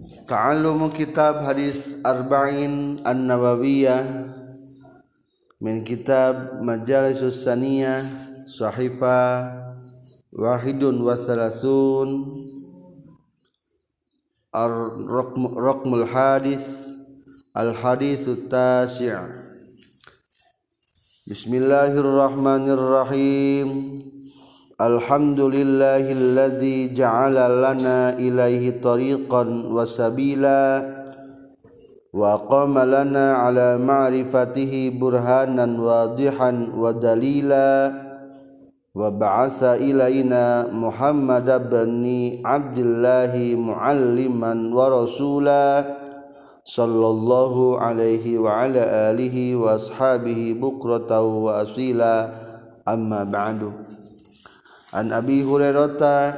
Ta'allumu kitab hadis arba'in an-nawawiyah min kitab majalisus saniyah sahifa wahidun wa salasun. Ar-raqmul hadis al-hadithu tasi' Bismillahirrahmanirrahim الحمد لله الذي جعل لنا إليه طريقا وسبيلا وقام لنا على معرفته برهانا واضحا ودليلا وبعث إلينا محمد بن عبد الله معلما ورسولا صلى الله عليه وعلى آله وأصحابه بكرة وأصيلا أما an Abi Hurairata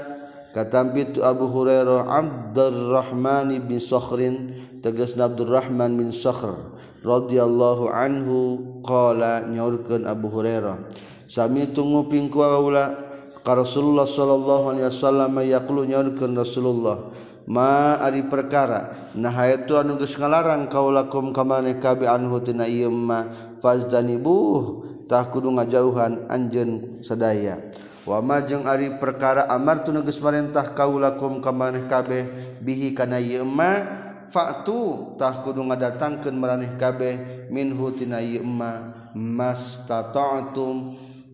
katampitu Abu Hurairah Abdurrahman bin Sakhrin tegas Abdurrahman bin Sakhr radhiyallahu anhu qala nyaurkeun Abu Hurairah sami tunggu pingku kaula ka Rasulullah sallallahu alaihi wasallam yaqulu nyaurkeun Rasulullah ma ari perkara nah itu anu geus ngalarang kaula kum kamane kabe anhu tina ieu ma fazdanibu tah kudu ngajauhan anjeun sadaya. wama jeung Ari perkara Amar tunuges marintah kaulakum kamaneh kabeh bihi kana yema faktutah kudu ngadatangkan meraneh kabeh minhutina yma mas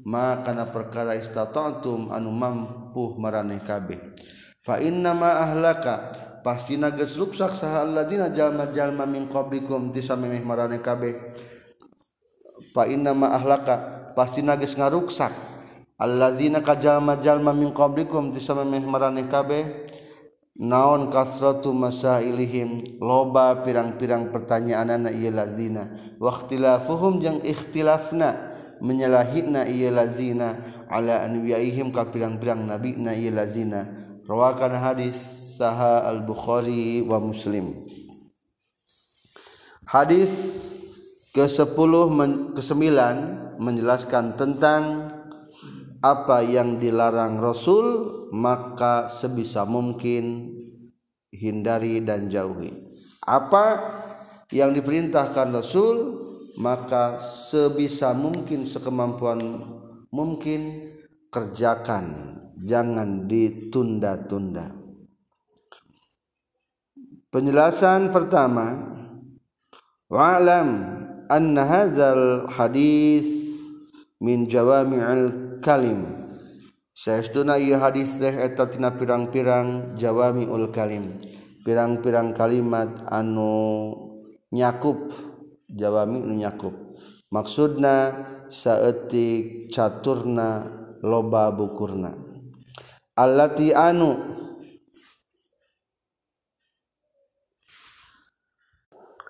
makana perkara istatotum anu mampu meraneh kabeh. Fain nama ahlaka pasti nages luksak sahaladina jalma-jalma min qablikum tisamimih meraneh kabeh. Fain nama ahlaka pasti nages ngaruksak. allazina kajalma-jalma min qablikum tisamameh maraneh kabeh. Naon kasratu masailihim loba pirang-pirang pertanyaanana ieu lazina. Waqtilafuhum jeung ikhtilafna menyalahina ieu lazina. Ala anbiyaihim ka pirang-pirang nabi na ieu lazina. Rawakan hadis saha al-bukhari wa muslim. Hadis ke-10 ke-9 menjelaskan tentang apa yang dilarang Rasul maka sebisa mungkin hindari dan jauhi. Apa yang diperintahkan Rasul maka sebisa mungkin sekemampuan mungkin kerjakan. Jangan ditunda-tunda. Penjelasan pertama wa'lam anna hadis min jawami'il kalim. Saestuna ieu hadis teh eta tina pirang-pirang jawamiul kalim. Pirang-pirang kalimat anu nyakup jawami anu nyakup. Maksudna saeutik caturna loba bukurna. Allati anu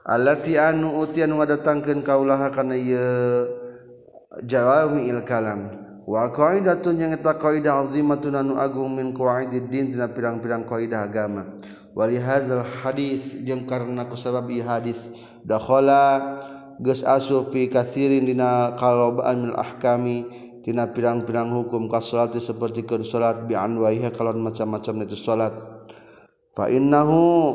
allati anu utian ngadatangkeun kaulaha kana ieu jawamiil kalam. Wa qaidatun yang eta qaidah azimatun anu agung min qaididdin tina pirang-pirang qaidah agama. Wali hadzal hadis jeung karena kusabab ieu hadis dakhala geus asup fi katsirin dina qalobaan mil ahkami tina pirang-pirang hukum ka salat seperti keun salat bi anwaiha kalon macam-macam itu salat. Fa innahu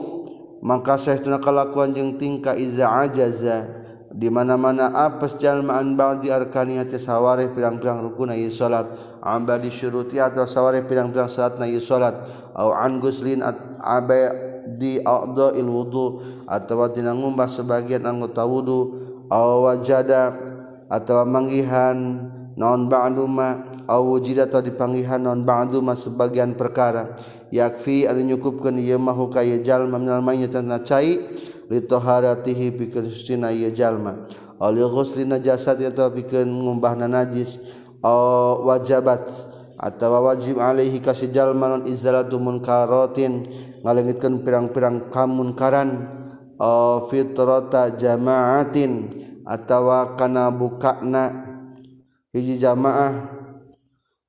maka saestuna kalakuan jeung tingkah iza ajaza di mana-mana apes jalmaan ba'di arkaniya tasawari pirang-pirang rukun ayu salat amba di syuruti atau sawari pirang-pirang salat na ayu salat au an guslin abai di a'dha'il wudu atau tina ngumbah sebagian anggota wudu. Au wajada atau manggihan non ba'duma. Au wujida atau dipanggihan non ba'duma sebagian perkara. Yakfi anu nyukupkeun ieu mahu ka ye jalma minal mayyit cai. litoharatihi pikeun sucina ieu jalma. Aw li jasad najasat eta pikeun ngumbahna najis aw wajabat atawa wajib alaihi kasih jalma non izalatu munkaratin ngalengitkeun pirang-pirang kamunkaran aw fitrata jamaatin atawa kana bukana hiji jamaah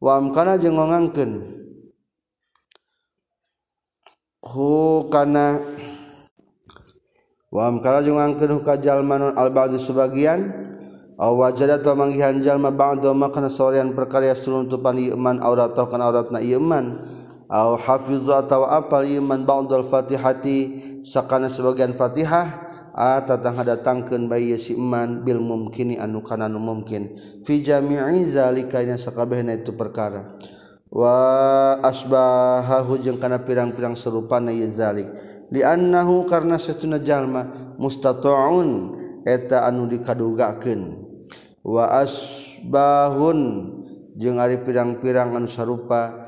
wa amkana jeung ngongangkeun? Hu kana waamkalajungangkenuhkajalmanon al-ba'du sebagian aw wajada atau manggihan jalma ba'du makna sorean perkara yasturuntupan ieu man aurat atau kana auratna ieu man aw hafizu atau apal ieu man ba'dul fatihati sakana sebagian fatihah atatang datangkeun bayi si iman bil mumkini anu kana nu mumkin. Fi jami'i zalika nya sakabehna itu perkara. Wa asbahahu jeung kana pirang-pirang serupana ieu zalik. diannahu karena setuna jalma mustatoun eta anu dikadugaken waasbahun jeung ari pirang-pirang anu sarupa.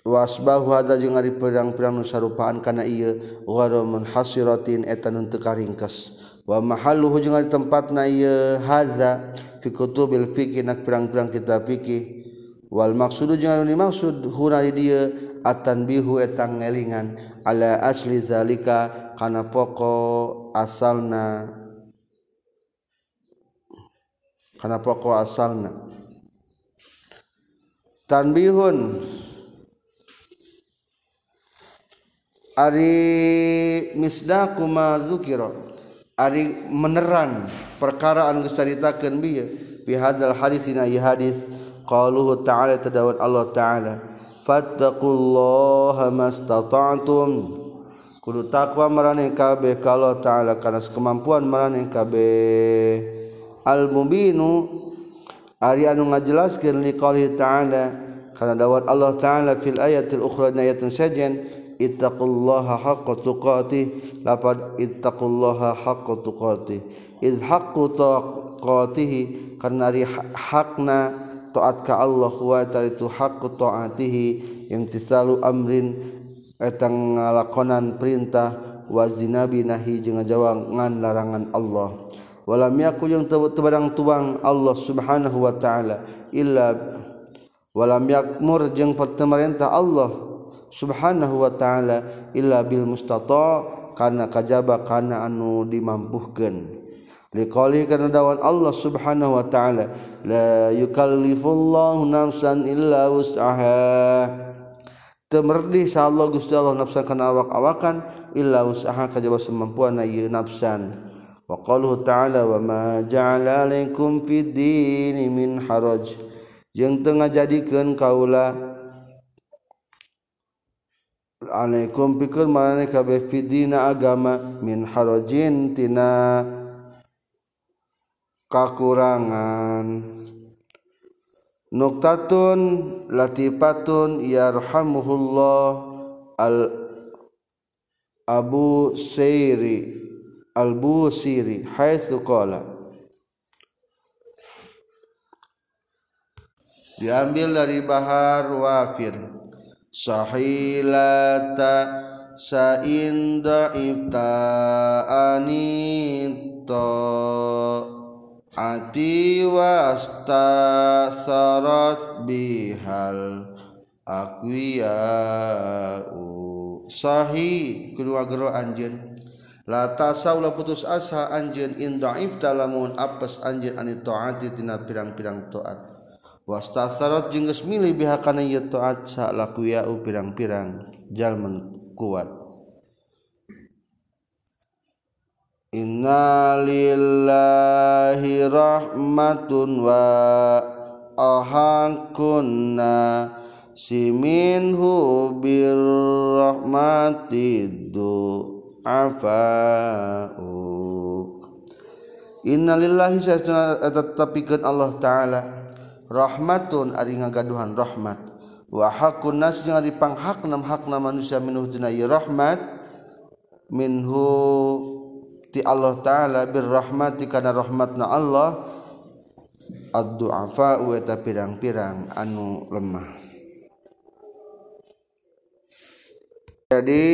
Wasbahu ada jeung ari pirang-pirang anu sarupaan kana ieu gharamun hasiratin eta nu teu karingkes wa mahalluhu jeung ari tempatna ieu haza fi kutubil fiqh nak pirang-pirang kitab fikih wal maksudu jeung anu dimaksud huna di dieu at-tanbihu eta ngelingan ala asli zalika kana pokok asalna kana pokok asalna. Tanbihun. Ari misdaku ma zukiro Ari meneran perkara anu geus caritakeun bieu fi hadzal hadis ina ieu hadis qaluhu ta'ala tadawan Allah ta'ala. Fattaqullaha mastata'tum. Kudu takwa marane kabeh ka Allah ta'ala kana kemampuan marane kabeh. Al mubinu ari anu ngajelaskeun li qouli ta'ala kana dawat Allah ta'ala fil ayatil ukhra ayatun sajan ittaqullaha haqqa tuqatih. Lapad ittaqullaha haqqa tuqatih. Iz haqqu tuqatihi karena ri hakna taat ka Allah wa itu haqqu taatihi imtisalu amrin eta ngalakonan perintah wa zinabi nahi jeung ngajawangan larangan Allah. Walam yaku yang tebarang tuang Allah subhanahu wa ta'ala illa walam yakmur jeung pemerintah Allah subhanahu wa ta'ala illa bil mustata kana kajaba kana anu dimampuhkeun. liqali karena dawan Allah subhanahu wa ta'ala. La yukallifullahu nafsan illa wus'aha. Temerdi sa Allah Gusti Allah nafsan kana awak-awakan illa usaha kajaba semampuan na ieu nafsan. Wa qaluhu ta'ala wa ma ja'ala alaikum fid dini min haraj. Yang tengah jadikan kaula alaikum pikeun mana kabeh fid agama min harajin tina kakurangan nuktatun latifatun yarhamuhullah al Abu Siri al Busiri haitsu qala. Diambil dari Bahar Wafir. Sahilata sain dhaifta anito ati wasta sarat bihal akwiya sahi kedua gero anjeun. La tasawla putus asa anjeun in dhaif talamun apes anjeun ani taati tina pirang-pirang taat. Wasta sarat jeung geus milih biha kana ieu taat sa lakuya pirang-pirang. Jalma kuat. Innalillahi rahmatun wa ahangkunna siminhu birrahmati du'afa'u. Innalillahi sesuna tetepikeun Allah taala. Rahmatun ari ngagaduhan rahmat. Wa hakun nas jeung ari panghakna hakna manusia minuh tina rahmat. Minhu ti Allah taala birrahmati kana rahmatna Allah ad-du'afa eta pirang-pirang anu lemah. Jadi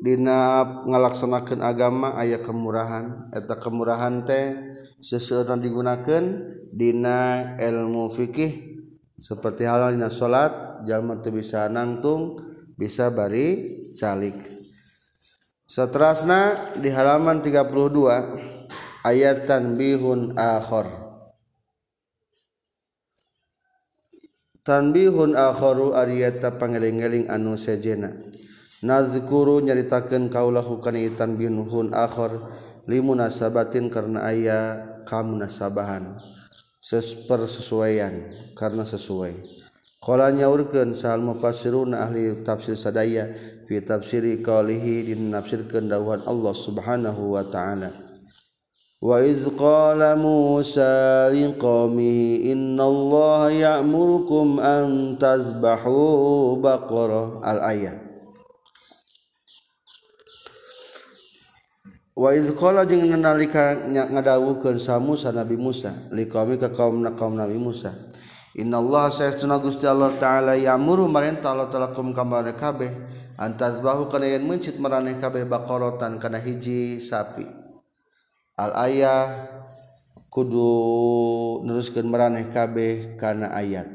dina ngalaksanakeun agama aya kemurahan. Eta kemurahan teh seseorang digunakan dina ilmu fikih seperti halal dina salat jalma teu bisa nangtung bisa bari calik. Seterusnya di halaman 32 ayat tanbihun akhor. Tanbihun akhoru ariyata pangeling-eling anu sejena. Nazkuru nyaritakeun kaulahu kana tanbihun akhor limunasabatin karena aya kamunasabahan. Sesuaian karena sesuai. Nya urken sal mufasirun ahli tafsir sadaya fi tafsiri qalihi dinafsirkeun dawuhan Allah Subhanahu wa ta'ala. Wa iz qala Musa liqaumihi innallaha ya'murukum an tazbahu baqarah al ayat wa iz qala jeung nalika ngadawuhkeun sa Musa Nabi Musa liqaumi ka kaum Nabi Musa Inallah saya tuna Gusti Allah taala yamuru marenta Allah taala kum kamane kabeh. Antas bahu kana yen mencit maraneh kabeh baqaratan kana hiji sapi. Al ayah kudu neruskeun maraneh kabeh kana ayat.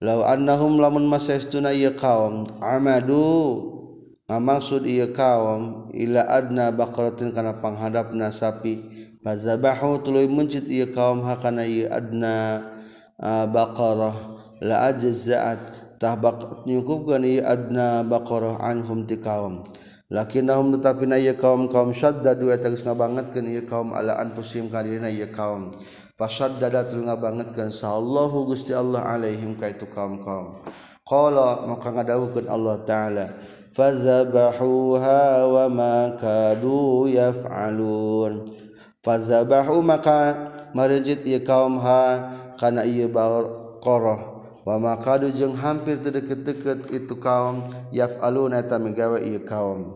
Law annahum lamun masastuna ieu kaum amadu. Ngamaksud ieu kaum ila adna baqaratin kana panghadapna sapi. Fazabahu tuluy mencit ieu kaum hakana ieu adna Baqarah la ajzaat. Tah bak nyukupkeun ieu adna Baqarah anhum ti kaum. Lakinnahum tetapi ieu kaum kaum syaddadu eta geus ngabangetkeun ieu kaum ala anfusihim ka dirinya ieu kaum. Fasaddada tul ngabangetkeun sallallahu Gusti Allah alaihim ka itu kaum-kaum. Qala maka ngadawukeun Allah taala fazabahuha wa ma kadu yaf'alun. Fazabahu maka marejit ieu kaum ha karena ia qoroh wa makadu jeung hampir terdekat-dekat itu kaum yaf'aluna ta megawe ieu kaum.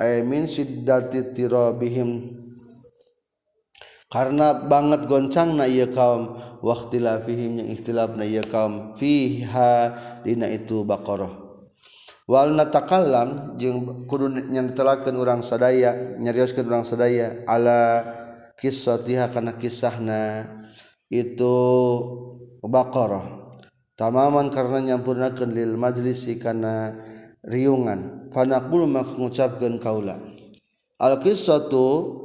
Ay min shiddati tirabihim. Karena banget goncangna ieu kaum waqtilafihim yang ikhtilafna ieu kaum fiha dina itu baqarah. Wal natakallam jeung kudu nyantelakeun urang sadaya nyarioskeun urang sadaya ala kisatiha kana kisahna itu baqarah. Tamaman karena nyampurnakeun lil majlisi kana riungan. Fanaqulu maka ngucapkeun kaula. Al qissatu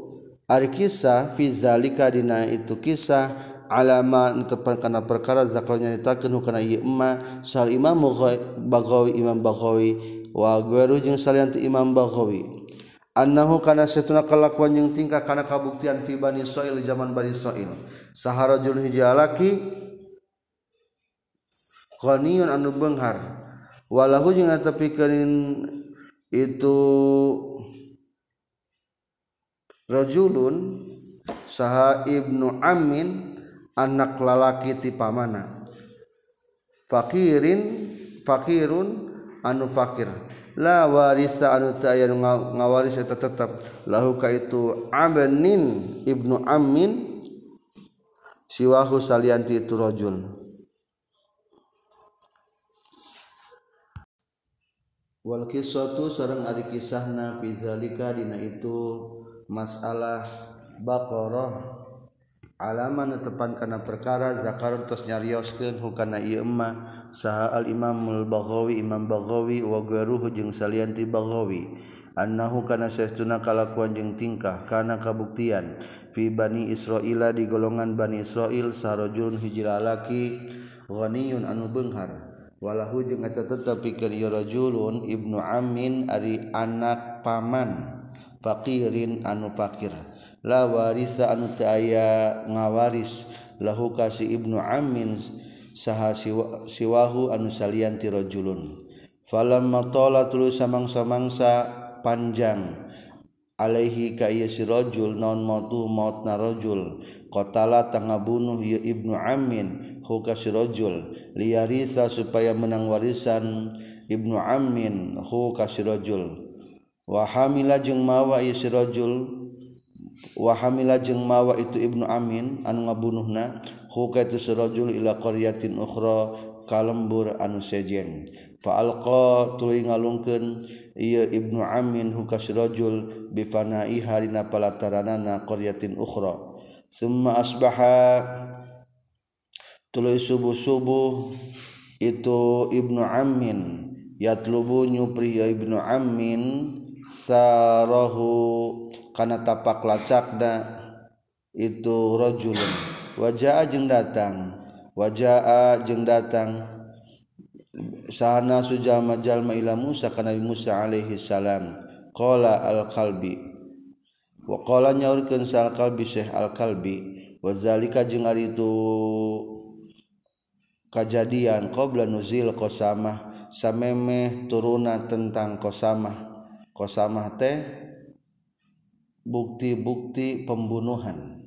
ari kisah fi zalika dina itu kisah alama tepan kana perkara zakar nyaritakeun kana ieu emma. Sal imam Baghawi imam Baghawi wa gueru jeung salian imam Baghawi annahu kana satuna kalakuan jeung tingkah kana kabuktian fi bani Israil zaman bani Israil saharajul hijalaki qaniyun anu benghar. Walahu jeung atepikeun itu rajulun saha ibnu amin anak lalaki ti pamana. Fakirin fakirun anu fakir. La warisa anu teu aya ngawaris eta tetep. Lahu ka itu abanin ibnu amin siwahu salianti itu rajul. Wal kisatu sareng ari kisahna fi zalika dina itu masalah baqarah alaman tepan kana perkara zakar tos nyarioskeun hukana ieu emma. Saha al imam al baghawi imam baghawi wa gharuhu jeung salian ti baghawi. Annahu kana saestuna kalakuan jeung tingkah kana kabuktian. Fi bani israila di golongan bani israil sarojun hiji lalaki ghaniyun anu beunghar walahu jeung eta tetep pikeun ieu rajulun ibnu amin ari anak paman faqirin anu fakir. La warisa anu teu aya ngawaris. Lahu kasih ibnu amin saha siwahu anu salianti rajulun. Falamma tala tulu samang-samangsa panjang. Alaihi ka ieu si rajul naon mautu mautna rajul. Qatala tangabunuh ieu ibnu amin hu ka si rajul. Liyaritha supaya menang warisan ibnu amin hu ka si rajul. Wa hamila jeung mawa ieu si rajul wahamila jeung mawa itu Ibnu Amin anu ngabunuhna huka itu serajul ila qaryatin ukhra kalembur anu sejen. Fa alqa tuluy ngalungkeun ieu Ibnu Amin huka sirajul bi fana'i dina palataranana qaryatin ukhra. Summa asbaha tuluy subuh-subuh itu Ibnu Amin yatlubu nyupri ya Ibnu Amin sarahu karena tapak lacakda iturojul wajah ajeng datang. Wajah ajeng datang. Sana sujallma-jalma ila Musa kana Musa alaihi salam. Qala al-qalbi. Wa qala nyaurkeun sal qalbi Syekh al-qalbi. Wa zalika jeung ari itu kejadian qobla nuzil kosamah samemeh turunan tentang kosamah kosamah teh bukti-bukti pembunuhan.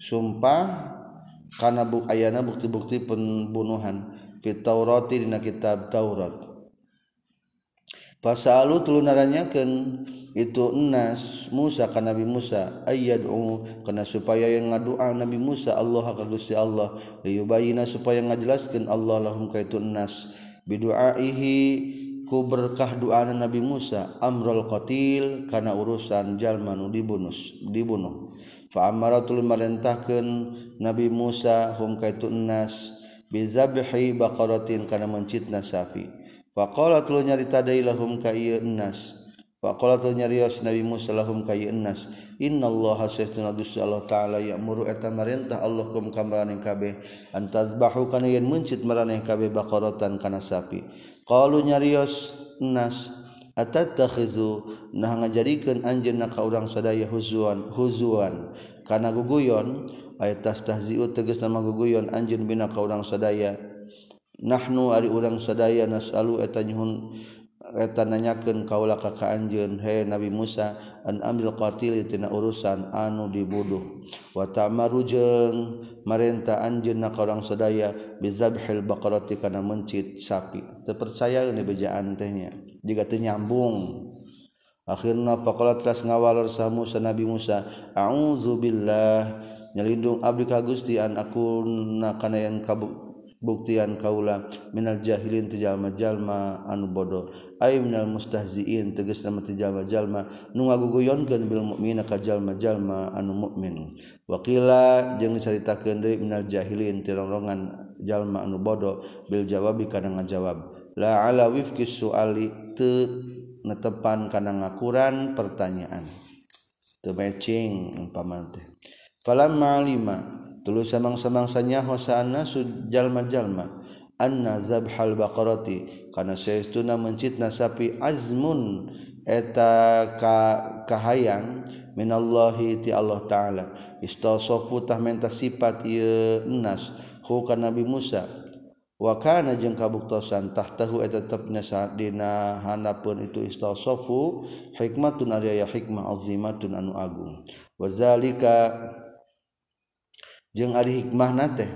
Sumpah karena bu ayana bukti-bukti pembunuhan. Fit Taurati dina kitab Taurat. Fasalu tulunaranyakeun itu enas Musa ka Nabi Musa. Ayyad'u kana supaya yang ngadua Nabi Musa Allah ka Gusti Allah. Liyubayina supaya ngajelaskeun Allah lahum ka itu enas biduaihi ku berkah doana Nabi Musa amrul qatil karena urusan jalma nu dibunuh dibunuh. Fa amaratul marentahkeun Nabi Musa hum kaitun nas bizabhi baqaratin karena mencitna sapi faqala tul nyarita deui lahum ka ieu nas. Faqala tul nyarios Nabi Musa lahum ka ieu nas. Innallaha sayyiduna Gusti Allah taala ya'muru eta marintah Allah kum kamaraning kabeh. Antazbahu kana yen mencit maraneh kabeh baqaratan kana sapi Qalu nyarios nas atatakhizu nah ngajadikeun anjeunna ka urang sadaya huzuan huzuan. Kana guguyon aya tastahziu tegasna guguyon anjeun bina ka urang sadaya. Nahnu ari urang sadaya nasalu eta nyuhun eta nanyakeun kaula ka ka anjeun he Nabi Musa an ambil qtiltina urusan anu dibuduh. Watamajeng marenta anjeun na urang sadaya bizabhil baqarati kana mencit sapi. Terpercaya ini bejaan tehnya jika nyambung. Akhirna faqala teras ngawalor sa Musa Nabi Musa auzubillah nyalindung abdi ka Gusti an aku yang kabuk buktian kaula minal jahilin tejalma jalma anu bodoh. Ay minal mustahziin tegas nama tejallma-jalma nu ngaguguyonkeun bil mukmina ka jalma-jalma anu mukmin wakila jeung dicaritakeun deui minal jahilin tirongrongan jalma anu bodoh bil jawabi kana ngajawab. La ala wifqi suali te netepan kana ngakuran pertanyaan. Teu matching umpama teh. Falamma lima tulu samang-samangsanya hosana sujalma-jalma anna zabhal baqarati. Kana saestuna mencitna sapi azmun. Eta ka kahayang minallahi ti Allah taala. Istasafu tah menta sifat ieu nas. Hu ka nabi Musa. Wa kana jeung kabuktosan tahtahu eta tetepna dina handapun itu istasafu hikmatun ari hikmah azimatun anu agung. Wa zalika jeung ari hikmahna teh.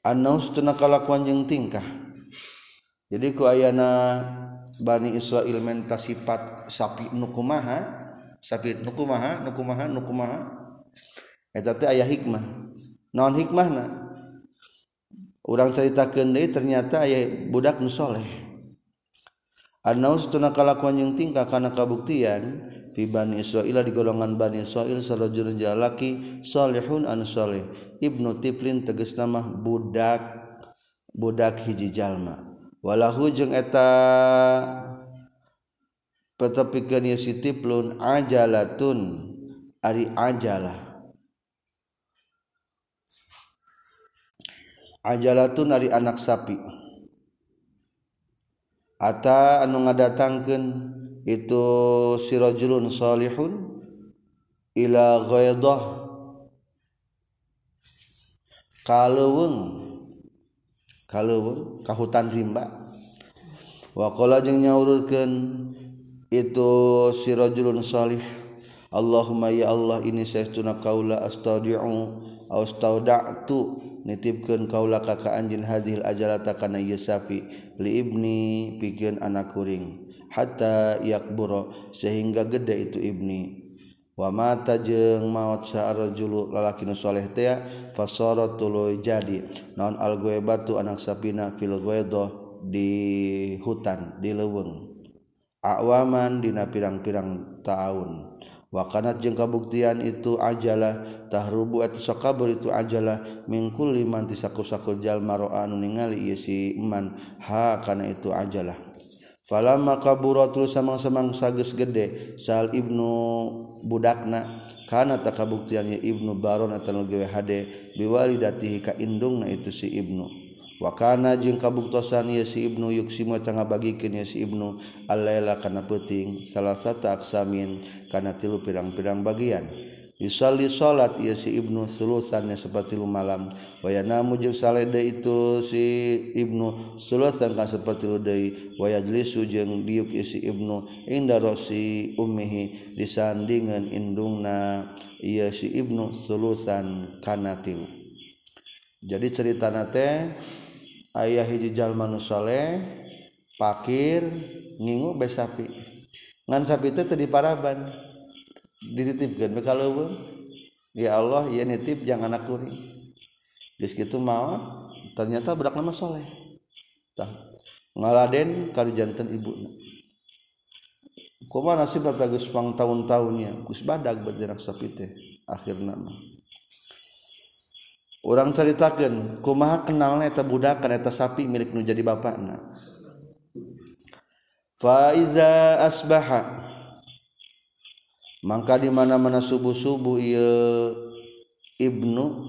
Annaus tuna kalakuan jeung tingkah. Jadi ku ayana Bani Israel menta sifat sapi nukumaha sapi nukumaha nukumaha nukumaha eta teh aya hikmah. Naon hikmahna? Urang caritakeun deui ternyata aya budak nu soleh. Anaus tuna kalakuan yang tingkah kana kabuktian fi Bani Israil di golongan Bani Israil sarojul jalaki salihun an soleh ibnu tiflin tegas nama budak budak hiji jalma. Walahu jeung eta petepikeun ieu si tiflun ajalatun ari ajalah. Ajalatun ari anak sapi. Ata anu ngadatangkan itu sirajulun salihun ila ghaidah. Kaleuweung kaleuweung ka hutan rimba. Wa qala jeung nyaurkeun itu sirajulun salih Allahumma ya Allah ini saestuna kaula astaudi'u astauda'tu nitipkeun kaula ka anjeun hadhil ajalata kana ieu sapi li ibni pikeun anak kuring hatta yakbura sehingga gede itu ibni. Wa mata jeung maut saarjulu lalaki nu saleh teh fasara tuluy jadi. Naon al batu anak sapina fil ghaidah di hutan di leuweung. Awaman dina pirang-pirang taun wakanat jeung kabuktian itu ajalatahrubu atau sokabur itu ajalah mingkul liman tisakur-sakur jalmaroa anu ningali ieu si iman ha kana itu ajalah falamma kaburatul samang-samang sages gede sal ibnu budakna kana tak kabuktiannya ibnu baron atau gawe hade biwalidatihi ka indungna itu si ibnu. Wakana jeung kabuktosan ya si ibnu yuksimu tengah bagikan ya si ibnu alaila kana peting salah satu aksamin kana tilu pirang-pirang bagian Yusali salat ia si Ibnu sulusannya seperti lu malam. Waya namu jeung saleda itu si Ibnu sulusan kan seperti lu deui. Waya jlisu jeung diuk si Ibnu inda rosi ummihi disandingan indungna ia si Ibnu sulusan kana tilu. Jadi cerita nate ayah saleh, fakir nginggo be sapi. Ngan sapi itu tadi paraban dititipkan kalau ya Allah ya nitip jangan anak kuring geus kitu mau ternyata budak nama soleh. Tah ngaladen kali jantan ibu kumaha nasib tata geus pang tahun-tahunnya geus badag bajenak sapi teh akhirna mah. orang ceritakan kumaha kenalnya eta budak eta sapi milik nu jadi bapakna? Faiza asbaha. Mangka di mana-mana subuh-subuh ieu ibnu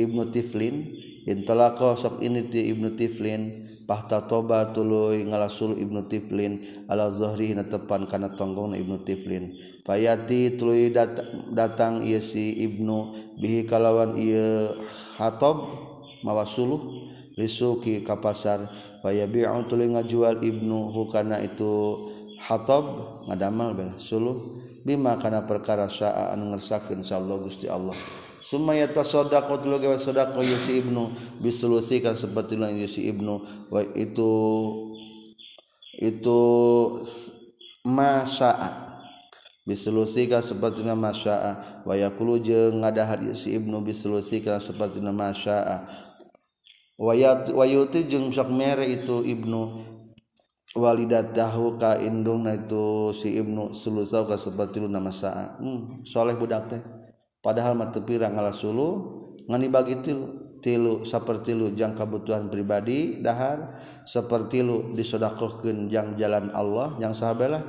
ibnu tiflin intolako sok ini ti ibnu Tiflin. Pahta toba tuluy ngalasul ibnu Tiflin. Ala zuhri na tepan kana tonggong na ibnu Tiflin. Payati tuluy dat datang ieu si ibnu. Bihi kalawan ieu hatob mawasuluh risuki ka pasar. Fayabi'u tuluy ngajual ibnu. Hukana itu hatob ngadamel bela suluh. Bima kana perkara sa'a anu ngersakeun insyaallah Gusti Allah. Sumaya tasaddaqu tulu gawe sedekah yusi ibnu bisulusikan seperti lan yusi ibnu. Itu itu masyaa. Bisulusikan seperti nama masyaa. Wa yaqulu jeung ngadahar yusi ibnu bisulusikan seperti nama masyaa. Wa yuti jeung sok mere itu ibnu. Walidat tahu ka indung itu si ibnu sulusau ka seperti nama saa hmm, soleh budak teh padahal mata pirang ngalah sulu ngani bagi tilu tilu seperti lu jang kebutuhan pribadi dahar seperti lu disodakohkan jang jalan Allah yang sahabalah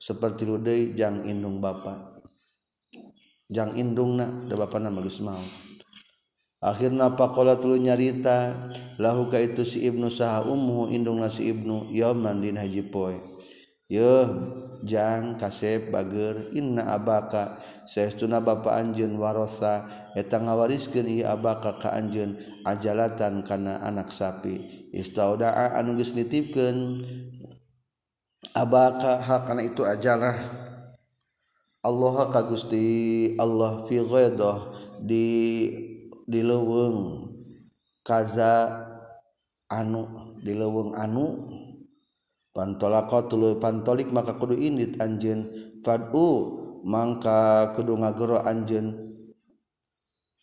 seperti lu deh jang indung bapa. Jang indung nak da bapana nama geus mau akhirna pakola tulu nyarita lahu ka itu si ibnu saha ummu indung si ibnu yaman din haji poe. Yojang kasep bager inna abaka. Seestuna bapa anjeun warosa eta ngawariskeun ieu abaka ka anjeun ajalatan kana anak sapi. Istaudaa anu geus nitipkeun abaka hak kana itu ajalah. Allah ka Gusti Allah fi ghaidah di di leuweung kaza anu di leuweung anu pantolaka tulu pantolik maka kudu indit anjeun. Fad'u mangka kudu ngagero anjeun.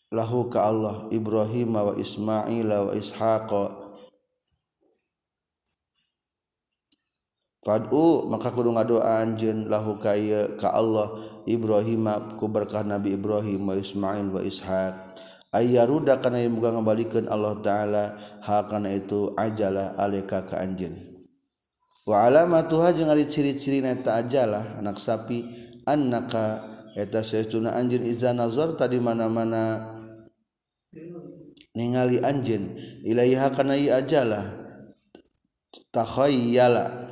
Lahu ka Allah Ibrahim wa Ismail wa Ishaq fad'u maka kudu ngadoa anjeun. Lahu ka ka Allah Ibrahim ku berkah Nabi Ibrahim wa Ismail wa Ishaq. Ruda karena yang bukan mengembalikan Allah ta'ala hakana itu ajalah alika ke anjen waalama tuha jeung ari ciri-ciri eta ajalah anak sapi. Annaka eta saestuna anjeun iza nazar tadi mana-mana ningali anjeun. Ilaiha kana ieu ajalah. Takhayyala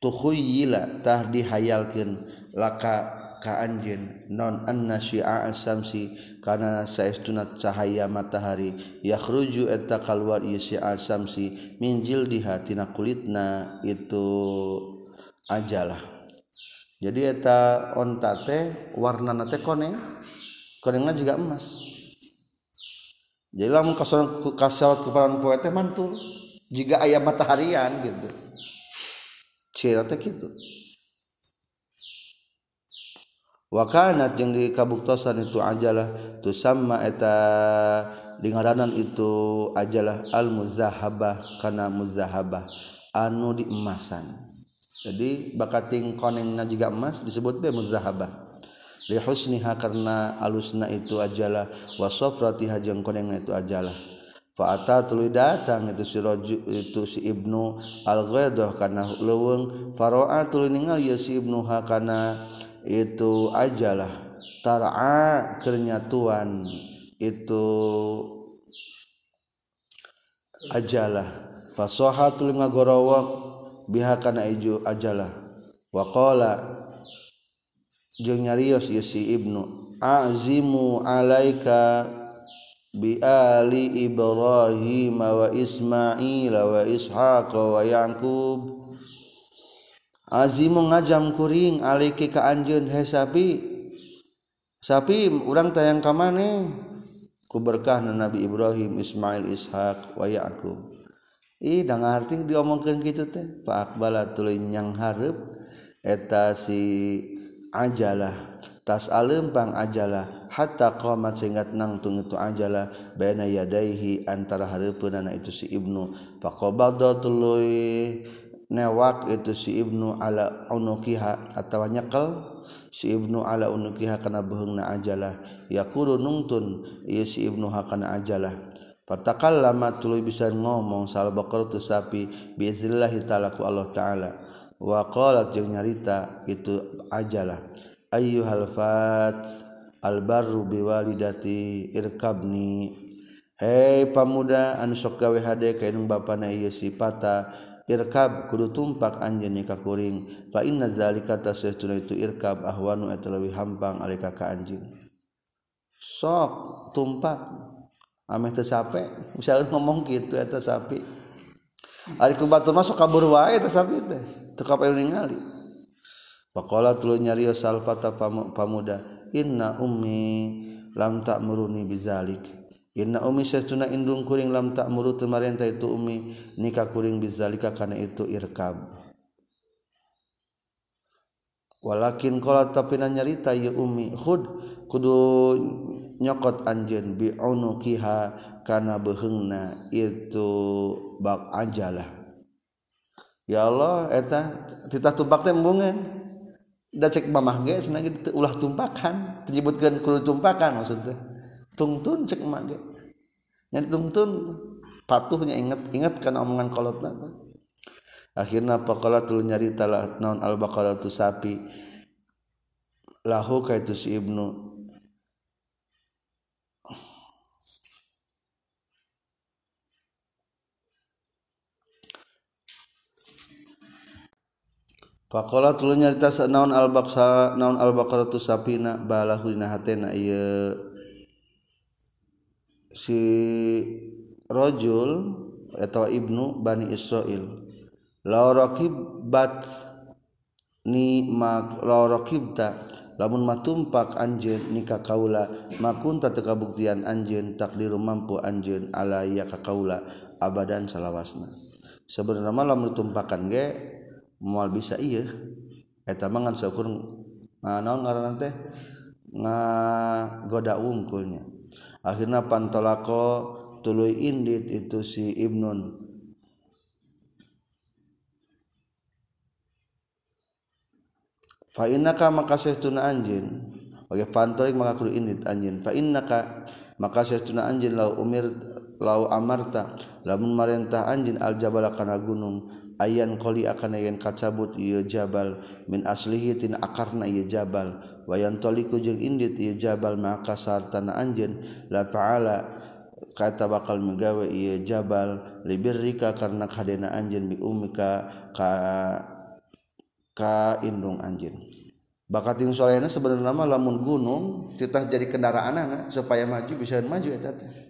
tukhayyila tah dihayalkeun. Laka ka anjin non anna syi'a asamsi kana saestuna cahaya matahari yakhruju eta kalwar ieu syi'a asamsi minjil jildiha tina kulitna itu ajalah. Jadi eta onta warna warnana teh koneng konengna juga emas. Jadi lamun kasal kasal kepalan poe teh mantul jika ayam mataharian gitu. Cerita teh gitu wakanat yang di kabuktosan itu ajalah tu sama eta dingaranan itu ajalah al muzahabah karena muzahabah anu di emasan jadi bakating konengna juga emas disebut be muzahabah li husniha karena alusna itu ajalah wa safratiha jeung konengna itu ajalah. Fa'ata tuluy datang itu si roju, itu si ibnu al ghaidah karena leuweung faro'a tuluy ningali ya si ibnu ha kana itu ajalah tara kenyatuan itu ajalah. Fasohatul ngagorowok biha kana iju ajalah. Waqala jeung nyarios ieu si ibnu azimu alaika biali Ibrahim wa Ismail wa Ishaq wa Yaqub azimu ngajam kuring alaiki ka anjeun he sapi. Sapi urang tayang ka maneh ku berkah Nabi Ibrahim Ismail Ishaq wa Yaqub. Ih da ngarti diomongkeun kitu teh? Fa aqbala tuluy nyang hareup eta si ajalah. Tas alempang ajalah. Hatta qamat sehingga nangtung itu ajalah. Baina yadaihi antara hareupeun itu si ibnu. Faqabada tuluy newak itu si ibnu ala unukiha atawa nyekel. Si ibnu ala unukiha kana beheungna ajalah. Yaqulu nungtun ieu si ibnu hakana ajalah. Fatakallama tuluy bisa ngomong sal bakar tu sapi biiznillah taala ku Allah taala. Wa qalat nyarita itu ajalah. Ayyuhal-fat albaru biwalidati irkabni. Hei pamuda anu sok gawe hade ka indung bapana ieu si pata irkab kudu tumpak anjeun ka kuring. Fa inna zalika tasaytuna itu irkab ahwanu eta leuwih hampang alika ka anjeun sok tumpak. Ameh teu sape. Misalnya ngomong gitu eta sapi. Ari ku batur masuk kabur wae eta sapi teh. Teu kapayu ningali. Pakola tuluy nyariyo salfata pamuda inna ummi lam ta'muruni bizalik. Inna ummi sesuna indung kuring lam tak muru temarenta itu ummi nikah kuring bizalika karena itu irkab. Walakin kola tapi nyarita ya ummi khud kudu nyokot anjen bi unukiha kana behengna itu bak ajalah. Ya Allah eta titah tubak teh embungan cek mamah ge ulah tumpakan menyebutkan kru tumpakan maksudnya tungtun cek emak ge nyari tungtun patuhnya ingat ingat kan omongan kolotna akhirnya pakolatul nyarita lah naon al baqaratu sapi. Lahu kaitu si ibnu. Pakola tulu nyarita naon al-baqsa naon al-baqaratu sapina balahu dina hatena ieu si rajul atau Ibnu Bani Israil. Laurokibbat ni mak laurokibta lamun matumpak anjeun nikah kaula makunta teu kabuktian anjeun takdiru mampu anjeun alaya ka kaula abadan salawasna. Sebenarnya lamun tumpakan ge moal bisa iya eta mah ngan syukur naon ngaranna teh? Ngagoda wungkulnya akhirnya pantolako tuluy indit itu si Ibnun. Fa innaka maka sahtuna anjin. Oge pantolik maka kudu indit anjin. Fa innaka maka sahtuna anjin lau umir lau amarta. Lamun marentah anjin al jabala kana gunung. ayayan qoli akan yen kacabut ieu jabal. Min aslihi tina akarna ieu jabal. Wayan toliku jeung indit ieu jabal maka sartana anjeun. La fa'ala kata bakal megawe ieu jabal. Libirrika karena kadena anjeun bi umika ka ka indung anjeun. Bakat yang solehna sebenarnya lamun gunung titah jadi kendaraan anak supaya maju bisa maju ya teh.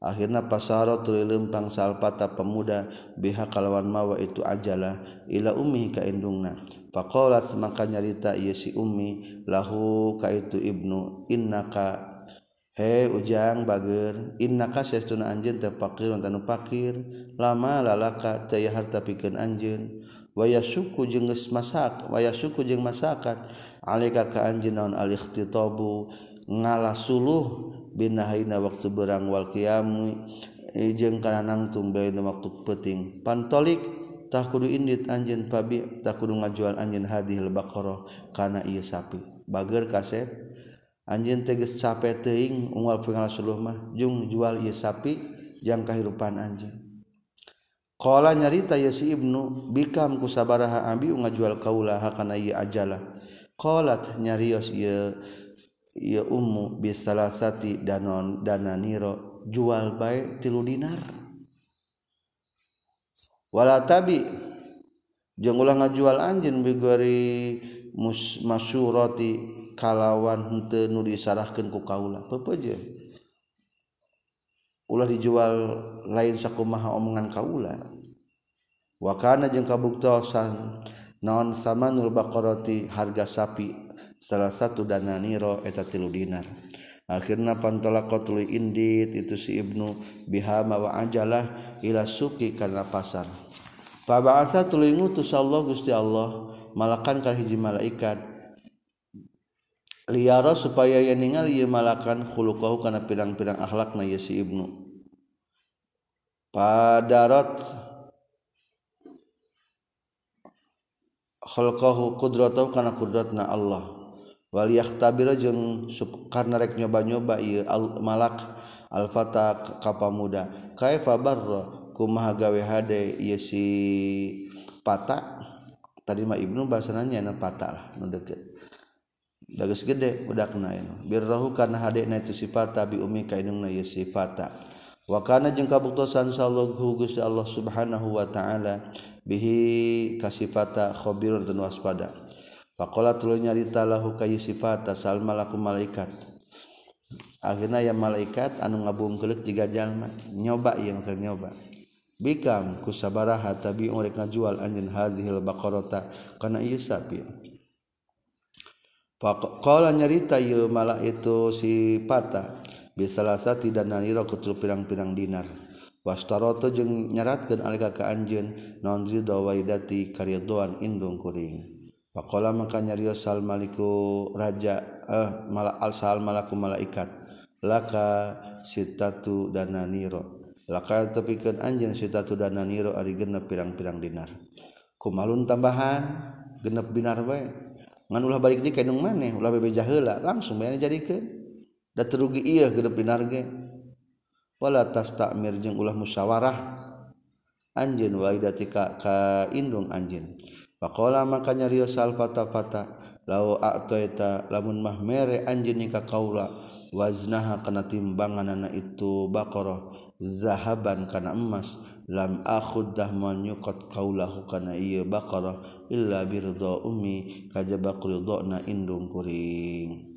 akhirnya pasaro tuli lempang salpata pemuda biha kalawan mawa itu ajalah ila ummi ka indungna. Faqalat maka nyarita ieu si ummi lahu ka itu ibnu innaka he ujang bager innaka sesuna anjeun teh fakir tanu fakir lama lalaka teh harta pikeun anjeun. Waya suku jeung geus masak waya suku jeung masakat alika ka anjeun naon al ikhtitabu ngalasuluh binahaina waktu berang wal qiyami. Jeung kana nangtung dina waktu peting pantolik. Tak kudu indit anjeun pabi tak kudu ngajual anjeun hadihil baqarah kana ieu sapi. Bager kasep anjeun teges cape teuing unggal pangalasuluh mah jung jual ieu sapi jang kahirupan anjeun. Kala nyarita ya si ibnu bikam kusabaraha abi ngajual kaula hakana ieu ajalah. Qalat nyarios ieu ia ummu bisalasati danon dananiro jual baik tilu dinar. Wala tabi jeung ulah ngajual anjeun bigori masyurati kalawan henteu nu disarahkeun ku kaula. Pepeje ulah dijual lain sakumaha omongan kaula. Wa kana jeung kabuktosan naon samanul baqarati harga sapi. Salah satu dana niro eta tilu dinar. Akhirnya pantolak tuluy indit itu si ibnu bihama wa ajalah ila suki karena pasar. Faba'atha tuluy ngutus Allah Gusti Allah malakan ka hiji malaikat. Liyara supaya ya ningali ieu malakan khuluqahu kana pirang-pirang akhlakna ya si ibnu. Padarat khalqahu qudratahu kana qudratna Allah waliah tabira jeung karena rek nyoba-nyoba ieu al malak al fata kapamuda kaifa barra kumaha gawe hade ieu si pata? Tadi mah ibnu bahasananya na pata lah nu deukeut dageus gede budakna ieu. Birrahu kana hade na itu si pata bi ummi ka indungna ieu si pata. Wa kana jeung kabuktosan sallallahu Gusti Allah Subhanahu wa taala bihi kasifata khabir dan waspada. Pakola tulu nyarita lahu kayu sifat asal malaku malaikat. Akhirnya ya malaikat anu ngabung kelek jika jalma nyoba yang ternyoba. Bikam kusabaraha tabi urek ngajual anjin hadhil baqarata kana ieu sapi. Pakola nyarita ye malak itu si pata bisalasa tidak naniro kutul pirang-pirang dinar. Wastaroto jeung nyaratkeun alika ka anjeun non ridho waidati karyadoan indung kuring. Pakola maka nyarios sal maliku raja eh mala al sal malaku malaikat. Laka sitatu dana niro. Laka tepikeun anjeun sitatu dana niro ari genep pirang-pirang dinar. Kumalun tambahan genep dinar bae. ngan ulah balik di kainung maneh ulah bebeja heula langsung bae jadikeun. Da terugi ieu genep dinar ge. Wala tastakmir jeung ulah musyawarah. Anjeun wa idatika ka indung anjeun. Pakola makanya rio salfata fata lau lamun mah mere anjeun ka kaula waznaha kana timbangan anak itu baqarah zahaban kana emas lam akhuddah manyukot kaulahu kana ieu baqarah illa birda ummi kajaba ridona indung kuring.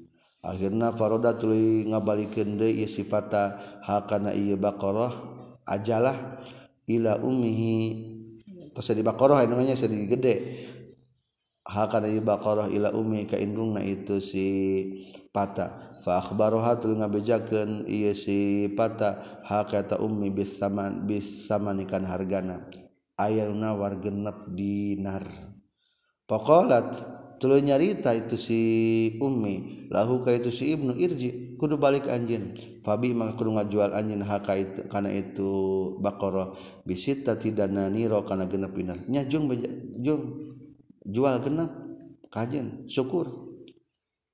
Akhirna faroda tuluy ngabalikeun deui ieu sifata hakana ieu baqarah ajalah ila ummihi tos di baqarah namanya sedih gede. Hakana baqarah ila ummi ka indungna itu si pata. Fa akhbaraha tul ngabejakeun ieu si pata. Hakata ummi bis saman bis samanikan hargana. Ayeuna war genep dinar. Faqalat tulu nyarita itu si ummi lahu ka itu si ibnu irji kudu balik anjeun. Fabi maka kudu ngajual anjeun haka itu kana itu baqarah. Bisita tidana niro kana genep dinar nya jung jung jual genep kajen syukur.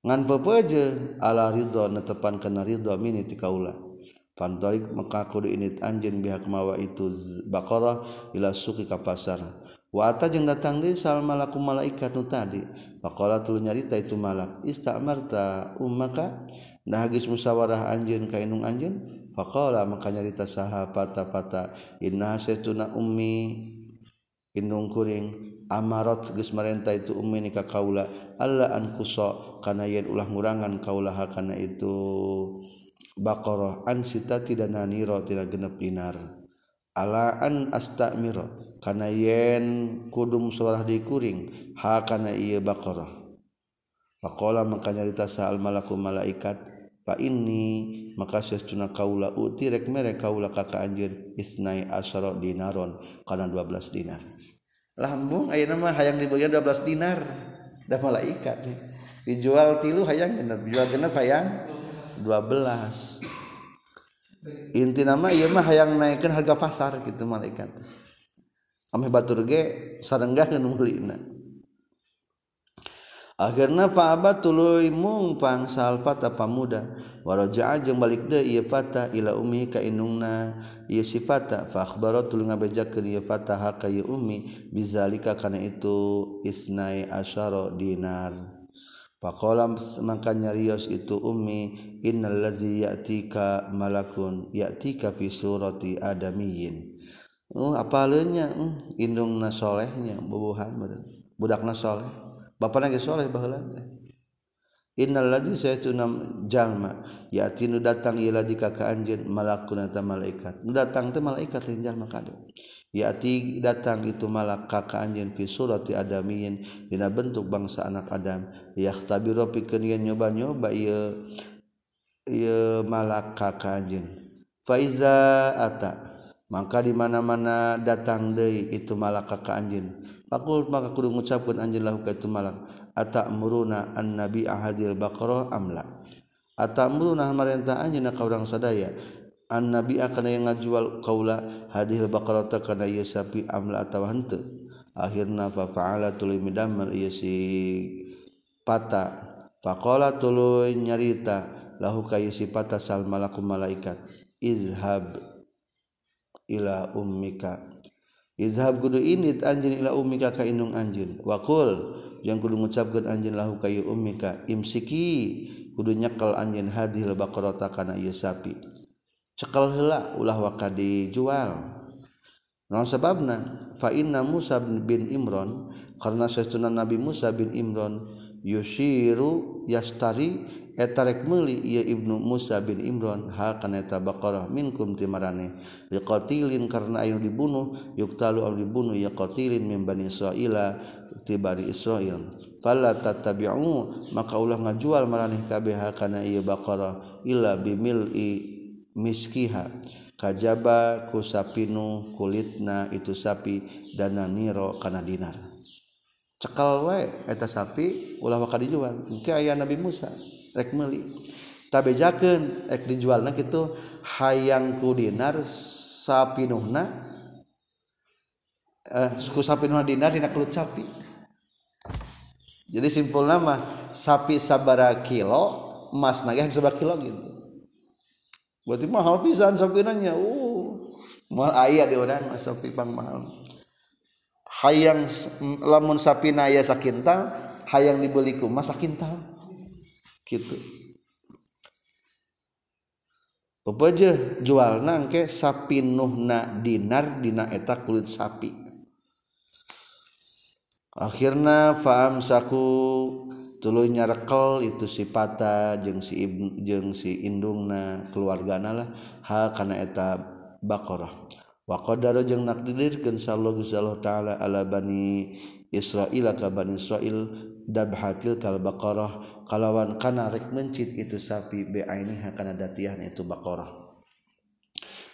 Ngan pepeje ala ridho netepan kana ridho mini ti kaula. Pantorik maka kudu init anjeun bihak mawa itu baqarah ila suki ka pasar Wata jeung datang di salmalaku malaikat nu tadi. Pakola tulu nyarita itu malak Istamarta ummaka? Nah hagis musawarah anjun kainung anjun Pakola maka nyarita saha pata pata Inna setuna ummi. Indung kuring Amarot geus marenta itu ummi nikah kaula Allah an kuso Kana yen ulah ngurangan kaulah kana itu. Bakoroh an sita tidak naniro tidak genep dinar. Ala an astamiro kana yen kudum suarah dikuring ha kana ieu baqarah. Faqala maka nyarita sa'al malaku malaikat fa inni maka sesuna kaula uti rek mere kaula ka anjeun isnai asyara dinaron kana 12 dinar. Lambung aya nama hayang dibagian 12 dinar. Dah malaikat dijual tilu hayang genep jual genep hayang 12 inti nama ieu mah hayang naikkeun harga pasar gitu malaikat. Ame batur ge sarenggah mulina. Akhirna fa'abat tuluy mung pangsal fata pamuda. Waraja'a jeung balik deui ieu fata ila ummi ka indungna ieu si fata fa akhbaratul tuluy ngabejakeun ieu fata ha ka ieu ummi bizalika kana itu isnai asyara dinar. Pakolam maka nyarios itu ummi innal ladzi ya'tika malakun ya'tika fi surati adamiyyin. Oh, apa leunnya hmm, indungna solehnya bubuhan budakna soleh. Bapana ge soleh baheula. Innaladzi saytunam jalma yati nu datang ieu ladzi ka ka anjeun malakunata malaikat. Nu datang teh malaikat teh jalma kade. Yati datang itu malak ka ka anjeun fi surati adamiyin dina bentuk bangsa anak Adam. Yahtabiru pikeun yen nyoba-nyoba ieu ieu malak ka ka anjeun. Faiza ata maka dimana-mana datang De itu malaka ke anjin pakul maka kudu gucapkan anjlah itu malak atak muruna an nabi ahadil bakro amla atak muruna marintah anjin na kaurang sadaya? An nabi akan yang ngajual kaula hadil bakro karena iya sapi amla atau hente akhirna fa faala tuluy midamal iya si pata. Faqala tuluy nyarita lahu kayu si pata sal malaku malaikat izhab ila ummika. Izhab kudu init anjin ila ummika ka indung anjin Wakul yang kudu ngucapkan anjin lahu kayu ummika Imsiki kudu nyekal anjin hadhil baqarata kana ieu sapi. Cekal heula ulah waka dijual. Nah sebabna fa inna Musa bin Imron karena sesuna Nabi Musa bin Imron yushiru yastari etarek meuli ieu Ibnu Musa bin Imran ha kana eta baqarah minkum timarane liqatilin karena ayu dibunuh yuktalu aw dibunuh ya qatilin min bani Israila tibari Israil. Fala tattabi'u maka ulah ngajual maraneh kabeh kana ieu baqarah illa bimil'i miskiha. Kajaba kusapinu kulitna itu sapi dana niro kana dinar. cekal wae eta sapi ulah waka dijual engke aya Nabi Musa rek meuli. Tabejakeun rek dijualna kitu hayang ku dinar sapinuhna eh ku sapinuhna dinar dina kulit sapi. Jadi simpul nama sapi sabara kilo emas nagih sabara kilo gitu. Berarti mahal pisan sapinanya uh mahal ayah di orang sapi pang mahal. hayang lamun sapina aya sakintal hayang dibeli ku masa kintal gitu pepeje jual nangke sapinuhna dinar dina eta kulit sapi. Akhirna faam saku tulu nyarekel itu si pata jeung si ibn, jeung si indungna keluarga lah ha kana eta baqarah wa qadara jeung nak dilirkeun sallallahu Allah taala ala bani Israil ka bani Israil dabhatil kal baqarah. Kalawan kana rek mencit itu sapi be ainiha kana datihan itu baqarah.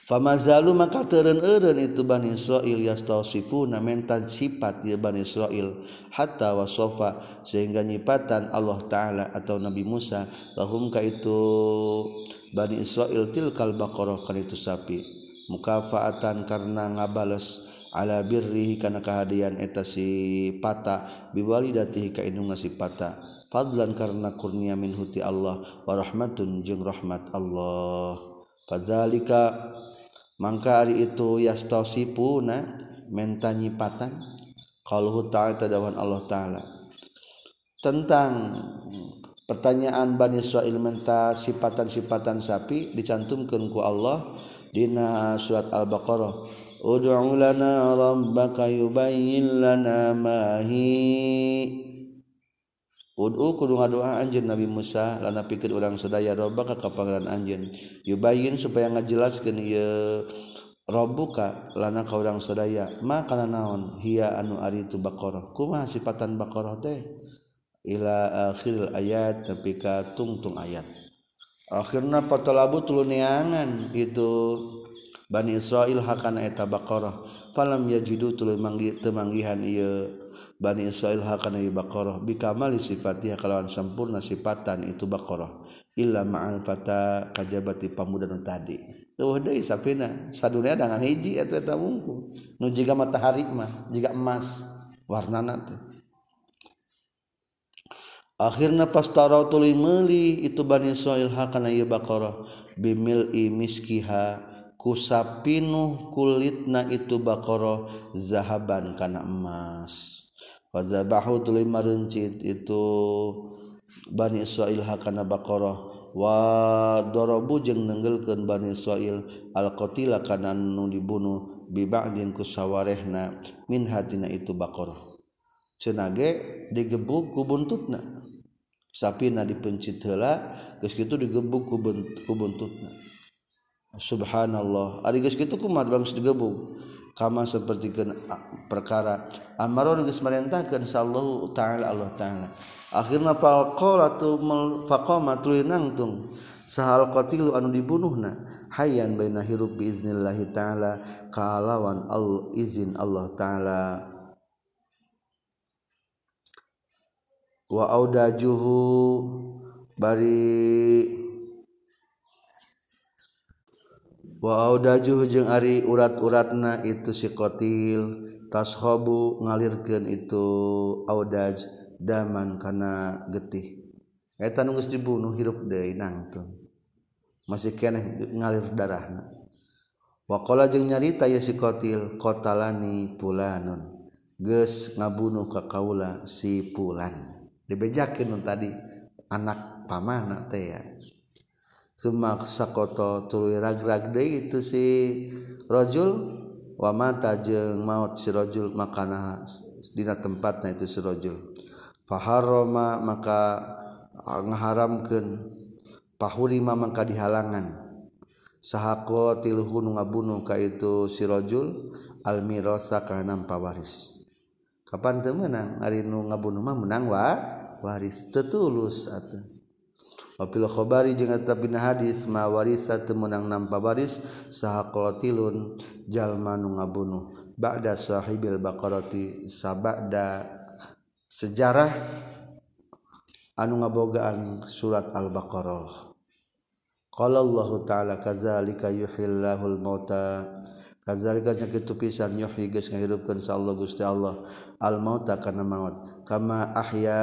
Famazalu maka teren eren itu Bani Israel yastawsifuna mentan sifat ya Bani Israel hatta wasofa sehingga nyipatan Allah Ta'ala atau Nabi Musa lahum ka itu Bani Israel tilkal baqarah kan itu sapi mukafaatan karena ngabales ala birrihi kana kehadian eta si pata biwalidatihi ka indung si pata. Fadlan karena kurnia min huti Allah wa rahmatun jeung rahmat Allah. Fadzalika mangka hari itu yastosipuna menta nyipatan kalau ta'ala tadawan Allah taala. Tentang pertanyaan Bani Israil menta sifatan-sifatan sapi dicantumkan ku Allah Dina surat Al-Baqarah. Ud'u lana rabbaka yubayyin lana ma hi. Ud'u kudu ngadoa anjeun Nabi Musa lana pikeun urang sadaya rabbaka ka pangeran anjeun. Yubayyin supaya ngajelaskeun ieu rabbuka lana ka urang sadaya ma kana naon? Hiya anu ari tu baqarah. Kumaha sifatan baqarah teh? Ila akhiril ayat tapi ka tungtung ayat. akhirnya patolabu tuluneangan itu Bani Israil hakana eta Baqarah. Falam yajidu tuluy manggi temanggihan ieu. Bani Israil hakana ieu Baqarah. Bikamali sifatnya kalawan sempurna sifatan itu Baqarah. Illa ma'al fata kajabati pamuda nu tadi. Tuh deui sapina sadunya dengan hiji eta eta wungkul. Nu jiga matahari mah jiga emas. Warnana teh. akhirnya pastaro tuli meli itu Bani Israil hakana ieu baqarah bimil miskiha kusapinuh kulitna itu baqarah zahaban kana emas. Fazabahu tuli marencit itu Bani Israil hakana baqarah wa darabu jeung nenggelkeun Bani Israil alqatila kana nu dibunuh bi ba'din kusawarehna min hatina itu baqarah cenage digebuk ku buntutna. sapina dipencit hela geus kitu digebuk ku ku buntutna. Subhanallah. Ari geus kitu kumaha bangsa digebuk. Kama seperti perkara amaron geus marentahkeun sallahu taala Allah taala. Akhirna falqalatu faqamatul nangtung sahal qatilu anu dibunuhna. Hayyan baina hirup biiznillahi taala kalawan al izin Allah taala. wa waaudajuhu bari waaudajuhu jeung ari urat-uratna itu si qatil tashobu ngalirkeun itu audaj daman kana getih. Eta nu geus dibunuh hirup deui nangtung masih keneh ngalir darahna. Waqala jeung nyarita ya si qatil kotalani pulanun geus ngabunuh ka kaula si pulan dibejakin tadi anak pamana teh ya. Sumak sakoto tuluy ragrag deui itu si rajul wa mata jeung maut si rajul makana dina tempatna itu si rajul faharoma maka ngaharamkeun pahurima maka dihalangan. Sahako tilhu nu ngabunuh ka itu si rajul almirasa kana pawaris. kapan teu meunang? Ari nu ngabunuh mah menang wa waris tetulus atuh. Wapil khobari jeung eta bina hadis ma warisa teu meunang nampa waris saha qatilun jalma nu ngabunuh. Ba'da sahibil baqarati sabada sejarah anu ngabogaan surat al-baqarah. Qala Allah ta'ala kadzalika yuhillahul mauta. kazalika kitu pisan yuhyi geus ngahirupkeun sa Allah Gusti Allah. Al mauta kana maut. Kama ahya.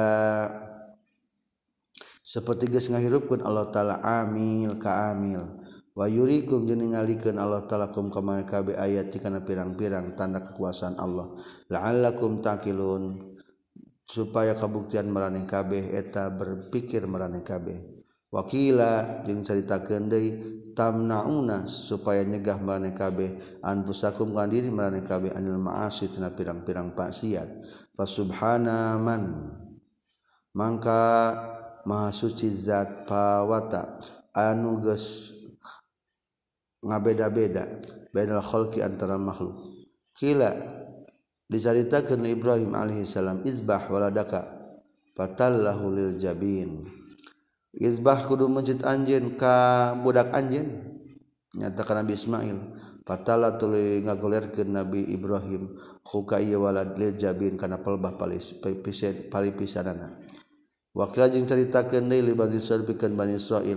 Seperti geus ngahirupkeun Allah taala amil ka amil. Wa yurikum jeung ningalikeun Allah taala kum kamana kabe ayat kana pirang-pirang tanda kekuasaan Allah. La'allakum taqilun. Supaya kabuktian meraneh kabeh eta berpikir meraneh kabeh. Wakila jeung cerita kendai tamnauna supaya nyegah maraneh kabeh anfusakum kan diri maraneh kabeh anil ma'asi tina pirang-pirang maksiat. Fa subhanaman mangka ma suci zat pawata anuges ngabeda-beda bedalkhoolki antara makhluk. Kila dicaritakan Ibrahim Alaihissalam izbahwaladaka patallahul jabin Izbah kudu mencit anjin ka budak anjin nyatakan Nabi Ismail. Patala tuli ngagolerkeun Nabi Ibrahim khuka ieu walad lejabin kana pelbah palis pisan pali pisanana waqila jeung caritakeun deui li Bani Israil pikeun Bani Israil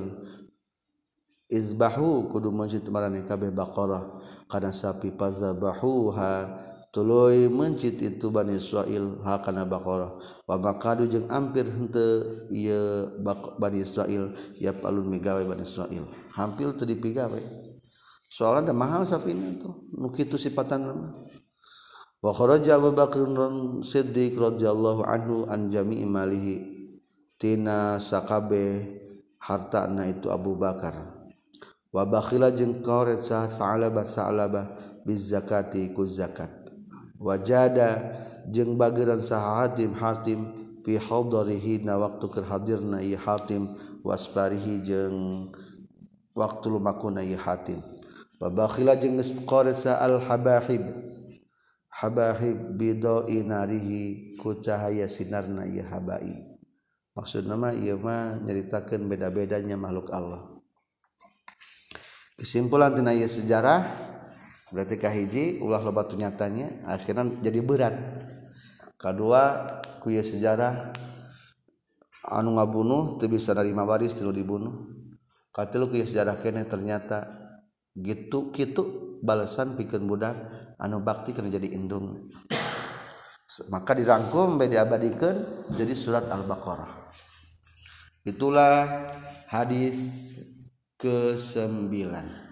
izbahu kudu mencit marane kabeh baqarah kana sapi fazabahuha Tuloy mencit itu Bani Israil hakana Baqarah wa makadu jeung ampir henteu ieu Bani Israil ya palun migawe Bani Israil hampir teu dipigawe soalna da mahal sapina tuh nu kitu sifatan wa kharaja Abu Bakr Siddiq radhiyallahu anhu an jami'i malihi. Tina sakabe hartana itu Abu Bakar. Wa bakhila jeung koret sa sa'alaba sa'alaba biz zakati ku zakat. wajada jeung bageran saha hatim hatim fi hadarihi na waktu kerhadirna i hatim wasparihi jeung waktu lumakuna i hatim. Wa bakhila jeung al habahib habahib bido inarihi ku cahaya sinarna i habai. Maksud nama ieu mah nyaritakeun beda-bedanya makhluk Allah. Kesimpulan tina ieu sejarah berarti kahiji ulah loba nyatanya akhirnya jadi berat. Kedua kuya sejarah anu ngabunuh teu bisa narima waris tilu dibunuh. Katilu kuya sejarah kene ternyata gitu gitu balasan pikeun budak anu bakti kana jadi indung. Maka dirangkum bae diabadikeun jadi surat al-baqarah. Itulah hadis ke-9